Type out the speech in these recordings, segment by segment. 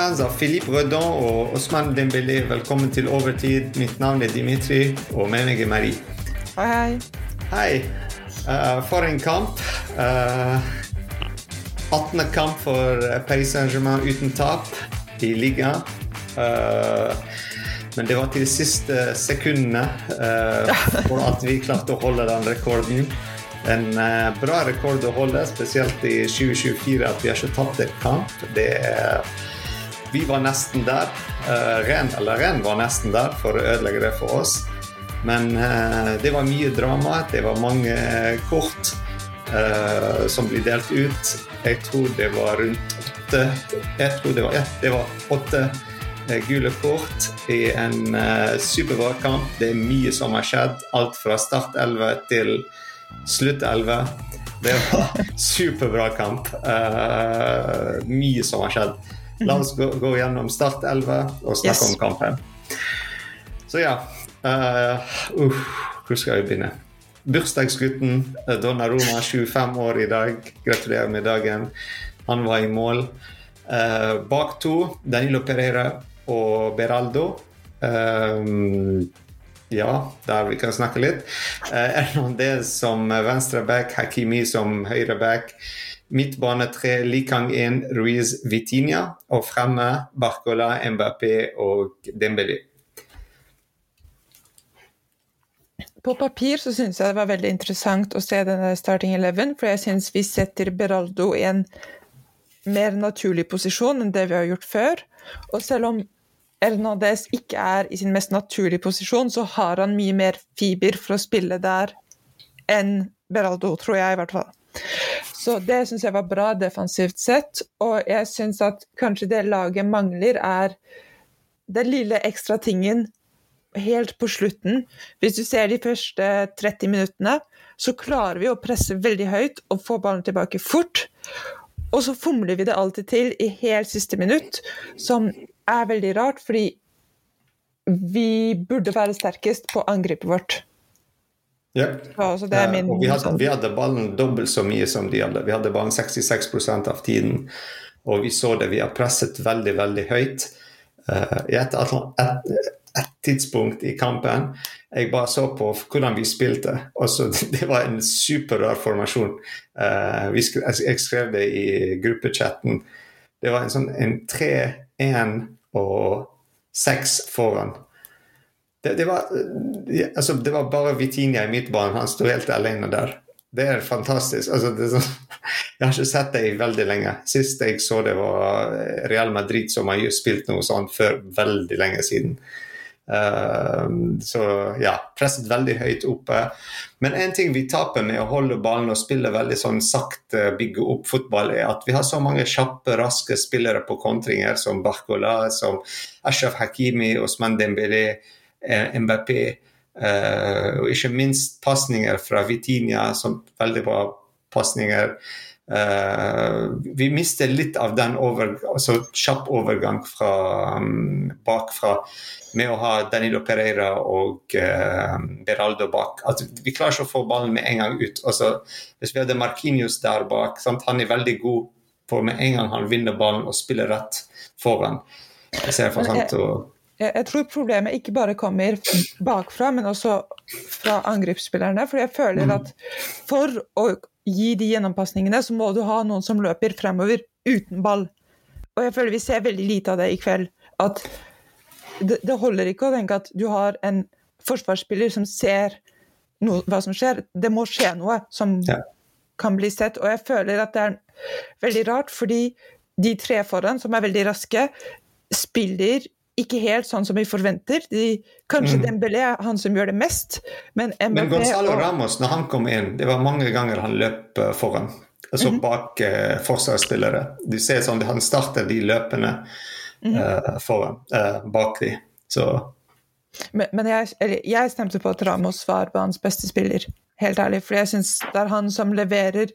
Fans av Philippe Redon og Osman Dembélé, velkommen til Overtid. Mitt navn er Dimitri, og med meg er Marie. Hei, hei. Hei. Uh, for en kamp. Uh, 18. kamp for Paris Saint-Germain uten tap i ligaen. Uh, men det var til de siste sekundene for at vi klarte å holde den rekorden. En bra rekord å holde, spesielt i 2024, at vi har ikke tapt en kamp. Det er vi var nesten der. Uh, Ren eller Ren var nesten der for å ødelegge det for oss. Men uh, det var mye drama. Det var mange kort uh, som ble delt ut. Jeg tror det var rundt åtte Jeg tror det var, ja, det var åtte gule kort i en superbra kamp. Det er mye som har skjedd. Alt fra start 11 til slutt 11. Det var superbra kamp. mye som har skjedd. La oss gå, gå gjennom Start 11 og snakke yes. om kampen. Så ja uh, uh, Hvor skal vi begynne? Bursdagsgutten eh, Donna Roma, 25 år i dag. Gratulerer med dagen. Han var i mål. Uh, bak to Danilo Pereira og Beraldo. Um, ja, der vi kan snakke litt. Uh, Hernandez som venstreback, Hakimi som høyreback. Midtbane tre Likang 1 Ruiz Vitinha. Og fremme Barcola, Mbappé og Dembélé. På papir så syns jeg det var veldig interessant å se denne starting eleven, for jeg syns vi setter Beraldo i en mer naturlig posisjon enn det vi har gjort før. Og selv om Hernandez ikke er i sin mest naturlige posisjon, så har han mye mer fiber for å spille der enn Beraldo, tror jeg i hvert fall. Så det syns jeg var bra defensivt sett. Og jeg syns at kanskje det laget mangler, er den lille ekstra tingen helt på slutten. Hvis du ser de første 30 minuttene, så klarer vi å presse veldig høyt og få ballen tilbake fort. Og så fomler vi det alltid til i helt siste minutt, som er veldig rart, fordi vi burde være sterkest på angrepet vårt. Ja. Altså min, og vi hadde, vi hadde, ballen dobbelt så mye som de hadde. Vi hadde ballen 66% av tiden. Og vi så det, vi har presset veldig, veldig høyt. Uh, I et, et, et, tidspunkt i kampen jeg bare så på hvordan vi spilte. Også, det var en superrar formasjon. Uh, skrev, jeg skrev det i gruppechatten. Det var en sånn 3-1 og 6 foran. Det, det, var, altså, det var bare Vitinia i midtbanen. Han sto helt alene der. Det er fantastisk. Altså, det er så, jeg har ikke sett det i veldig lenge. Sist jeg så det, var Real Madrid, som har spilt noe sånt før veldig lenge siden. Uh, så ja, presset veldig høyt oppe. Men en ting vi taper med å holde ballen og spille veldig sånn sakte, bygge opp fotball, er at vi har så mange kjappe, raske spillere på kontringer, som Barcola, som Ashraf Hakimi, Osman Dembélé. Eh, Mbappé. Eh, og ikke minst pasninger fra Vitinha, som veldig bra pasninger. Uh, vi mister litt av den over, altså kjapp overgang fra um, bakfra med å ha Danilo Pereira og uh, Beraldo bak. At vi klarer ikke å få ballen med en gang ut. Altså, hvis vi hadde Markinius der bak, sant? han er veldig god på med en gang han vinner ballen og spiller rett foran. Jeg ser for sant, og jeg tror problemet ikke bare kommer bakfra, men også fra angrepsspillerne. For jeg føler mm. at for å gi de gjennompasningene, så må du ha noen som løper fremover uten ball. Og jeg føler vi ser veldig lite av det i kveld. At det, det holder ikke å tenke at du har en forsvarsspiller som ser noe, hva som skjer. Det må skje noe som ja. kan bli sett. Og jeg føler at det er veldig rart, fordi de tre foran, som er veldig raske, spiller ikke helt sånn som vi forventer. De, kanskje mm. Dembélé er han som gjør det mest, men MLP Men Gonzalo. Ramos, når han kom inn, det var mange ganger han løp uh, foran. Altså mm -hmm. bak eh, forsvarsspillere. Du ser sånn han starter de løpene mm -hmm. foran, bak de. Så men, men jeg, jeg, stemte på at Ramos var banens beste spiller, helt ærlig. For jeg syns det er han som leverer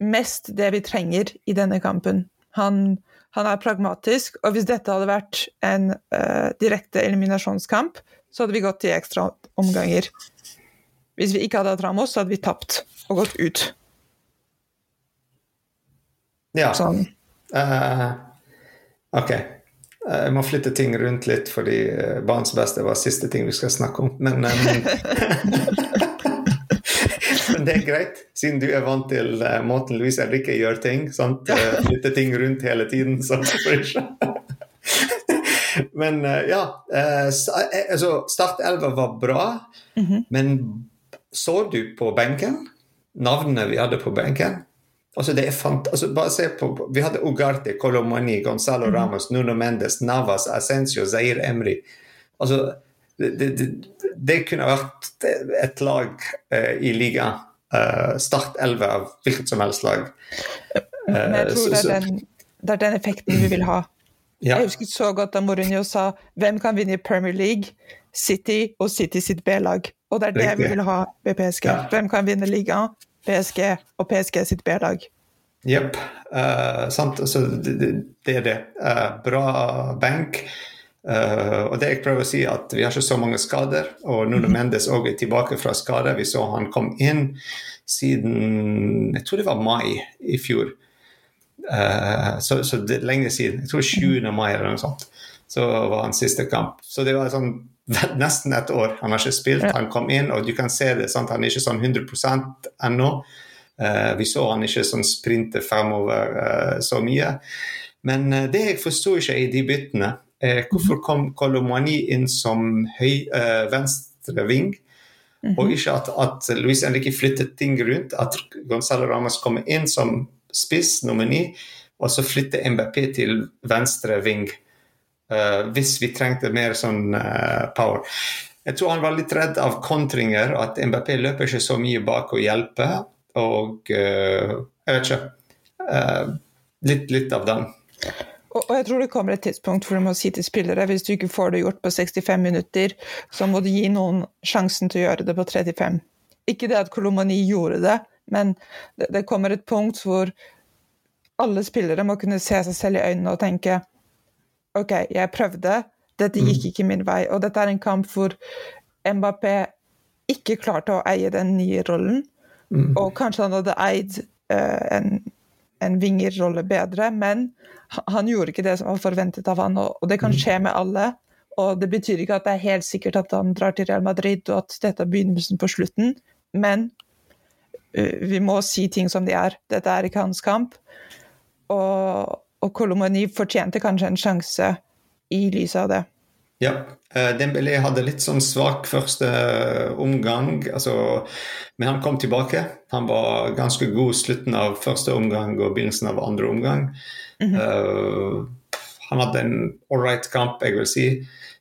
mest det vi trenger i denne kampen. Han han er pragmatisk, og hvis dette hadde vært en uh, direkte eliminasjonskamp, så hadde vi gått til ekstra omganger. Hvis vi ikke hadde hatt Ramos, så hadde vi tapt og gått ut. Ja. Sånn. Uh, OK. Jeg må flytte ting rundt litt, fordi barns beste var siste ting vi skal snakke om. Men, men det er greit, siden du er vant til måten Louise Enrique gjør ting. Sant? Flytte ting rundt hele tiden. Så men ja. Altså, Startelva var bra, mm -hmm. men så du på benken? Navnene vi hadde på benken? Altså det er fant altså bare se på, Vi hadde Ugarte, Colomani, Gonzalo mm. Ramos, Nuno Mendes, Navas, Ascencio, Zair Emry. Altså, det, det, det, kunne vært et lag eh, i liga. Uh, start 11 av hvilket som helst lag. Men jeg tror så, det, er den, det, er den, effekten vi vil ha. Ja. Jeg husker så godt da Mourinho sa hvem kan vinne Premier League? City og City sitt B-lag. Og det er det Riktig. vi vil ha ved PSG. Ja. Hvem kan vinne ligaen? PSG og PSG sitt B-lag. Jepp. Uh, sant. Altså, det, det, er det. Uh, bra bank. Uh, og det jeg prøver å si, at vi har ikke så mange skader. Og Nuno mm. Mendes også er tilbake fra skade. Vi så han kom inn siden Jeg tror det var mai i fjor. Uh, så, så, det er lenge siden. Jeg tror 20. mai eller noe sånt. Så var hans siste kamp. Så det var sånn nesten et år. Han har ikke spilt. Han kom inn, og du kan se det. Sant? Han er ikke sånn 100 ennå. Uh, vi så han ikke sånn sprinte fremover så mye. Men det jeg forsto ikke i de byttene, hvorfor mhm. kom Kolomani inn som høy, eh, venstreving? Mm -hmm. Og ikke at, at Luis Henrique flyttet ting rundt. At Gonzalo Ramos kommer inn som spiss, nummer ni, og så flytter MBP til venstre ving. Uh, hvis vi trengte mer sånn uh, power. Jeg tror han var litt redd av kontringer, at MBP løper ikke så mye bak og hjelper. Og uh, jeg vet ikke. litt, litt av den. Og, og, jeg tror det kommer et tidspunkt hvor du må si til spillere hvis du ikke får det gjort på 65 minutter, så må du gi noen sjansen til å gjøre det på 35. Ikke det at Kolomani gjorde det, men det, det kommer et punkt hvor alle spillere må kunne se seg selv i øynene og tenke OK, jeg prøvde, dette gikk mm. ikke min vei. Og dette er en kamp hvor Mbappé ikke klarte å eie den nye rollen. Mm. Og kanskje han hadde eid uh, en, en vingerrolle bedre, men han gjorde ikke det som var forventet av han, og, det kan mm. skje med alle. Og det betyr ikke at det er helt sikkert at han drar til Real Madrid, og at dette er begynnelsen på slutten, men uh, vi må si ting som de er. Dette er ikke hans kamp. Og, og Kolomani fortjente kanskje en sjanse i lys av det. Ja, uh, Dembélé hadde litt sånn svak første eh, omgang, altså, men han kom tilbake. Han var ganske god slutten av første omgang og begynnelsen av andre omgang. Mm -hmm. uh, han hadde en ålreit kamp, jeg vil si.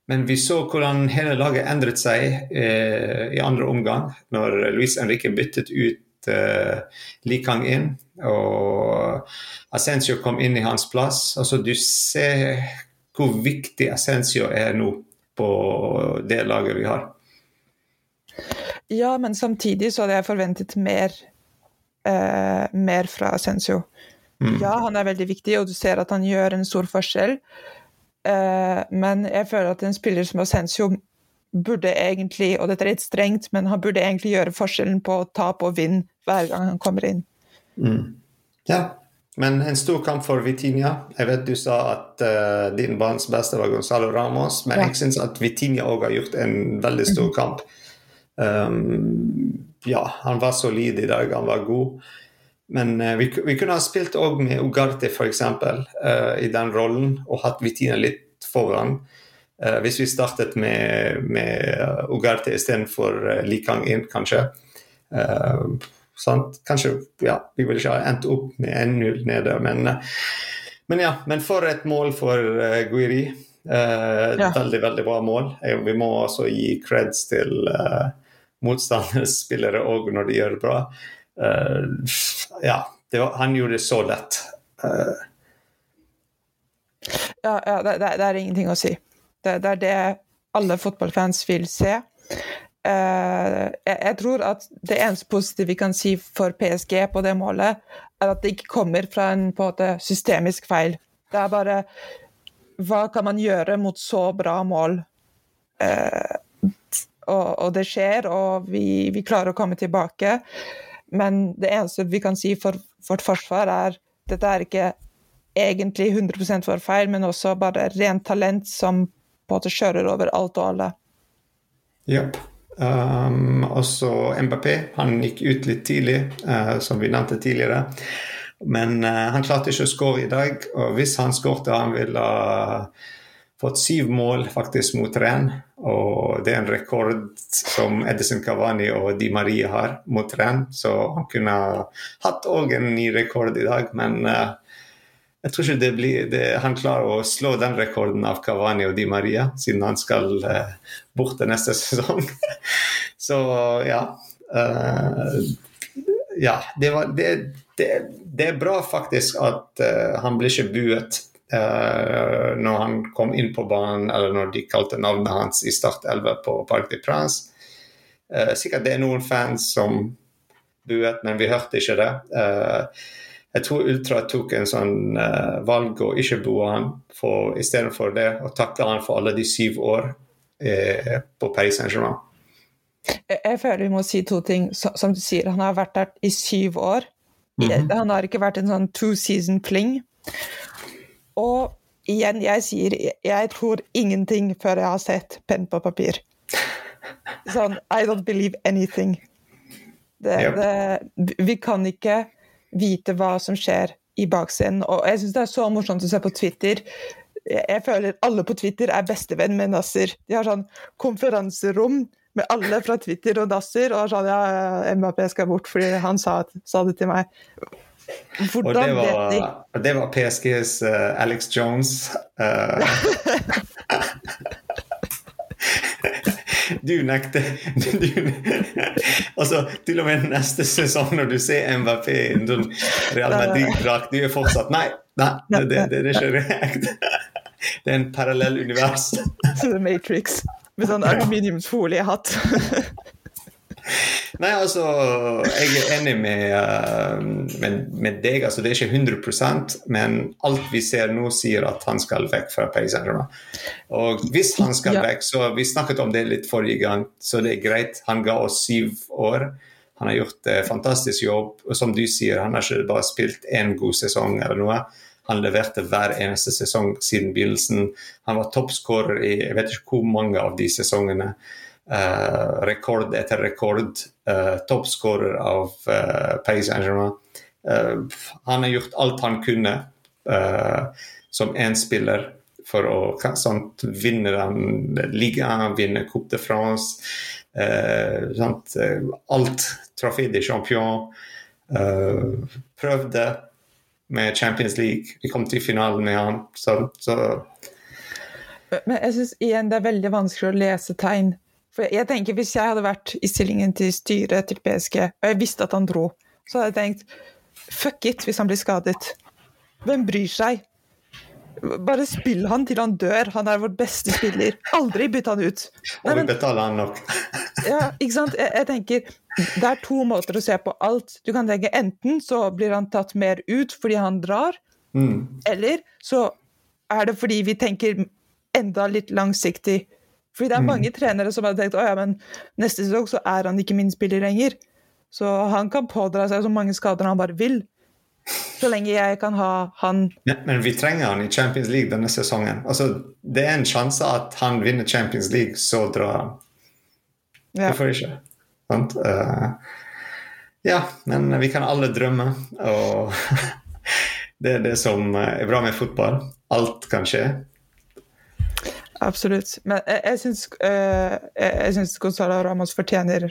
Men vi så hvordan hele laget endret seg uh, i andre omgang, når Luis Henrique byttet ut uh, Likang inn. Og Ascencio kom inn i hans plass. Altså, du ser hvor viktig Essensio er nå på det laget vi har. Ja, men samtidig så hadde jeg forventet mer, eh, mer fra Essensio. Mm. Ja, han er veldig viktig, og du ser at han gjør en stor forskjell. Eh, men jeg føler at en spiller som Essensio burde egentlig, og dette er litt strengt, men han burde egentlig gjøre forskjellen på tap og vinn hver gang han kommer inn. Mm. Ja, men en stor kamp for Vitinha. Jeg vet du sa at uh, din barns beste var Gonzalo Ramos, men ja. jeg syns at Vitinha òg har gjort en veldig stor mhm. kamp. Um, ja, han var solid i dag, han var god. Men uh, vi, vi, kunne ha spilt òg med Ugarte, f.eks., uh, i den rollen, og hatt Vitinha litt foran. Uh, hvis vi startet med, med Ugarte istedenfor uh, Likang inn, kanskje. Uh, sant? Kanskje ja, vi ville ikke ha endt opp med 1-0 nede, men, men, ja. Men for et mål for uh, Guiri. Uh, ja. Veldig, veldig bra mål. Vi må også gi creds til uh, motstanders spillere òg når de gjør det bra. Uh, ja, det var, han gjorde det så lett. ja, ja det, det, er ingenting å si. Det, det er det alle fotballfans vil se. Uh, jeg, tror at det eneste positive vi kan si for PSG på det målet, er at det ikke kommer fra en en systemisk feil. Det er bare Hva kan man gjøre mot så bra mål? Eh, og, og, det skjer, og vi, vi, klarer å komme tilbake. Men det eneste vi kan si for vårt forsvar, er dette er ikke egentlig 100% var feil, men også bare rent talent som på en måte kjører over alt og alle. Jepp. Um, også MBP. Han gikk ut litt tidlig, uh, som vi nevnte tidligere. Men uh, han klarte ikke å skåre i dag. Og hvis han skårte, han ville uh, fått syv mål faktisk mot Renn. Og det er en rekord som Edison Cavani og Di Maria har mot Renn. Så han kunne hatt òg en ny rekord i dag, men uh, jeg tror ikke det blir, det, han klarer å slå den rekorden av Cavani og Di Maria, siden han skal uh, bort til neste sesong. Så ja. Uh, ja, det, var, det, det, er bra faktisk at uh, han blir ikke buet når han kom inn på banen, eller når de kalte navnet hans i startelver på Parc de Prince. sikkert det er noen fans som buet, men vi hørte ikke det. Uh, jeg tror Ultra tok en sånn uh, valg å ikke bo han for, istedenfor det, og takke han for alle de syv år eh, på Paris Saint-Germain. Jeg, jeg føler vi må si to ting. Som du sier, han har vært der i syv år. Mm -hmm. Han har ikke vært en sånn two season fling. Og igjen, jeg sier jeg tror ingenting før jeg har sett penn på papir. Sånn I don't believe anything. Det, yep. det, vi kan ikke vite hva som skjer i bakscenen. Og jeg syns det er så morsomt å se på Twitter. Jeg føler alle på Twitter er bestevenn med Nasser. De har sånn konferanserom med alle fra Twitter og Nasser, og sånn ja, MAP skal bort fordi han sa, sa det til meg. Hvordan og det var, vet de? Det var PSGs uh, eh, Alex Jones. Uh, du nekter du, Altså, til og med neste sesong, når du ser MVP i en Real Madrid-drakt, du er fortsatt Nei, nei, det, det, det, det er ikke. Det er en parallell univers. Matrix med sånn aluminiumsfoliehatt. Nei, altså, jeg er enig med, uh, med, med, deg. altså Det er ikke 100% men alt vi ser nå, sier at han skal vekk fra Saint-Germain. Og hvis han skal ja. vekk, så Vi snakket om det litt forrige gang, så det er greit. Han ga oss syv år. Han har gjort en fantastisk jobb. Og som du sier, han har ikke bare spilt én god sesong eller noe. Han leverte hver eneste sesong siden begynnelsen. Han var toppskårer i jeg vet ikke hvor mange av de sesongene. Uh, rekord etter rekord. Uh, Toppskårer av uh, Paris Saint-Germain. Han har gjort alt han kunne som én spiller for å sånt, vinne den ligaen, vinne Coupe de France. Sånt, alt. Trofé de champion. prøvde med Champions League. Vi kom til finalen med han. Så, så. Men jeg syns igjen det er veldig vanskelig å lese tegn for jeg tenker Hvis jeg hadde vært i stillingen til styret til PSG, og jeg visste at han dro, så hadde jeg tenkt fuck it hvis han blir skadet. Hvem bryr seg? Bare spill han til han dør. Han er vår beste spiller. Aldri bytt han ut. Nei, og vi betaler han nok. ja, ikke sant. Jeg, jeg, tenker Det er to måter å se på alt. Du kan tenke enten så blir han tatt mer ut fordi han drar, mm. eller så er det fordi vi tenker enda litt langsiktig fordi det er mm. mange mm. trenere som har tenkt å ja, men neste sesong så er han ikke min spiller lenger. Så han kan pådra seg så mange skader han bare vil. Så lenge jeg kan ha han Men, men vi trenger han i Champions League denne sesongen. Altså, det er en sjanse at han vinner Champions League, så drar han. Ja. Hvorfor ikke? Sant? Uh, ja, men vi kan alle drømme, og det er det som er bra med fotball. Alt kan skje. Absolutt. Men jeg, jeg syns, uh, Gonzalo Ramos fortjener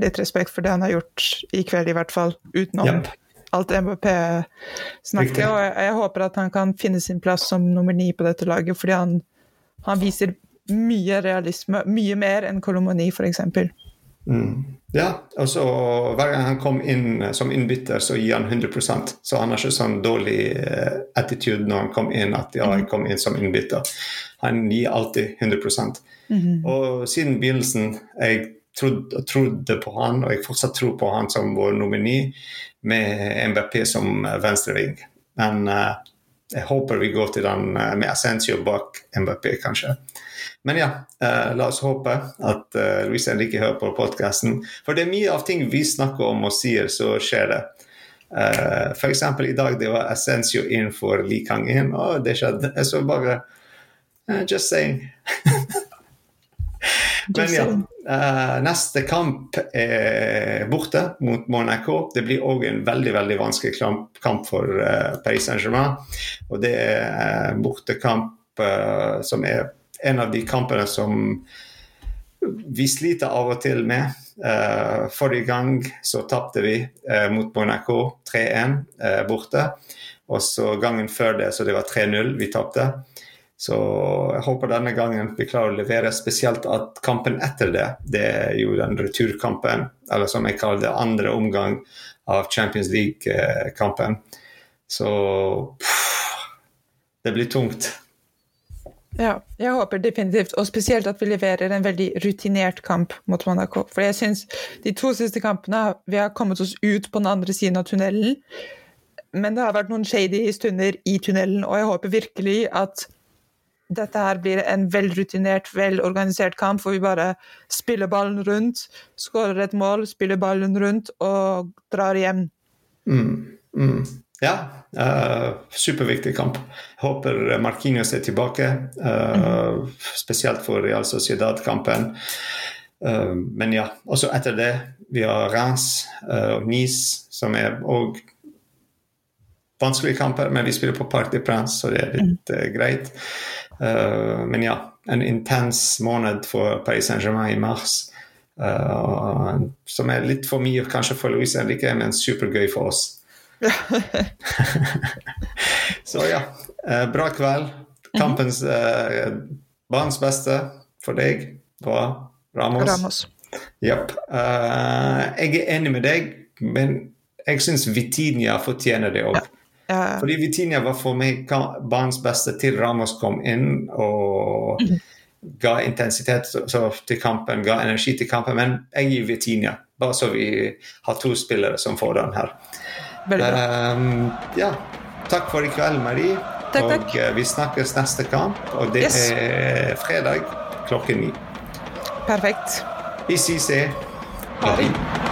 litt respekt for det han har gjort i kveld, i hvert fall. Utenom yep. alt MBP-snakket. Og jeg, jeg, håper at han kan finne sin plass som nummer ni på dette laget, fordi han, han viser mye realisme. Mye mer enn Kolomoni, f.eks. Mm. Ja, så hver gang han kom inn som innbytter, så gir han 100 Så han har ikke sånn dårlig uh, attitude når han kom inn at ja, jeg kom inn som innbytter. Han gir alltid 100 mm -hmm. Og siden begynnelsen jeg trodde, trodde, på han, og jeg fortsatt tror på han som vår nomini, med MBP som venstreving. Men uh, jeg håper vi går til den med Assensio bak MBP, kanskje. Men ja, eh, la oss håpe at eh, Louise Henrikke hører på podkasten. For det er mye av ting vi snakker om og sier, så skjer det. Eh, F.eks. i dag det var Essensio inn for Li Kang-in, og det skjedde. Jeg så bare eh, Just saying. Men ja, uh, neste kamp er borte mot Monaco. Det blir òg en veldig veldig vanskelig kamp, kamp for uh, Paris Saint-Germain. Og det er uh, bortekamp som er en av de kampene som vi sliter av og til med. Uh, forrige gang så tapte vi uh, mot Monaco 3-1 uh, borte. Og så gangen før det så det var 3-0 vi tapte. Så jeg håper denne gangen vi klarer å levere, spesielt at kampen etter det, det er jo den returkampen, eller som jeg kaller det, andre omgang av Champions League-kampen. Så pff, det blir tungt. Ja, jeg håper definitivt, og spesielt at vi leverer en veldig rutinert kamp mot Monaco. For jeg syns de to siste kampene vi har kommet oss ut på den andre siden av tunnelen, men det har vært noen shady stunder i tunnelen, og jeg håper virkelig at dette her blir en velrutinert, velorganisert kamp hvor vi bare spiller ballen rundt, skårer et mål, spiller ballen rundt og drar hjem. Mm, mm. Ja, uh, superviktig kamp. Håper Marquinhos er tilbake, uh, mm. spesielt for Real Sociedad-kampen. Uh, men ja, også etter det vi har Reims og Nice, som er òg vanskelige kamper, men vi spiller på Parc de Prince, så det er litt greit. Uh, men ja, en intens måned for Paris Saint-Germain i mars. Som er litt for mye kanskje for Louise Henrique, men supergøy for oss. Så ja, uh, bra kveld. Kampens eh, banens beste for deg var Ramos. Ramos. Yep. jeg er enig med deg, men jeg syns Vitinia fortjener det òg. Ja. Uh, Fordi Vitinia var for meg banens beste til Ramos kom inn og mm. ga intensitet til kampen, ga energi til kampen. Men jeg gir Vitinia, bare så vi har to spillere som får den her. Um, ja. Takk for i kveld, Marie. Takk, takk. Og uh, vi snakkes neste kamp, og det yes. er fredag klokken ni. Perfekt. Vi ses. Ha det.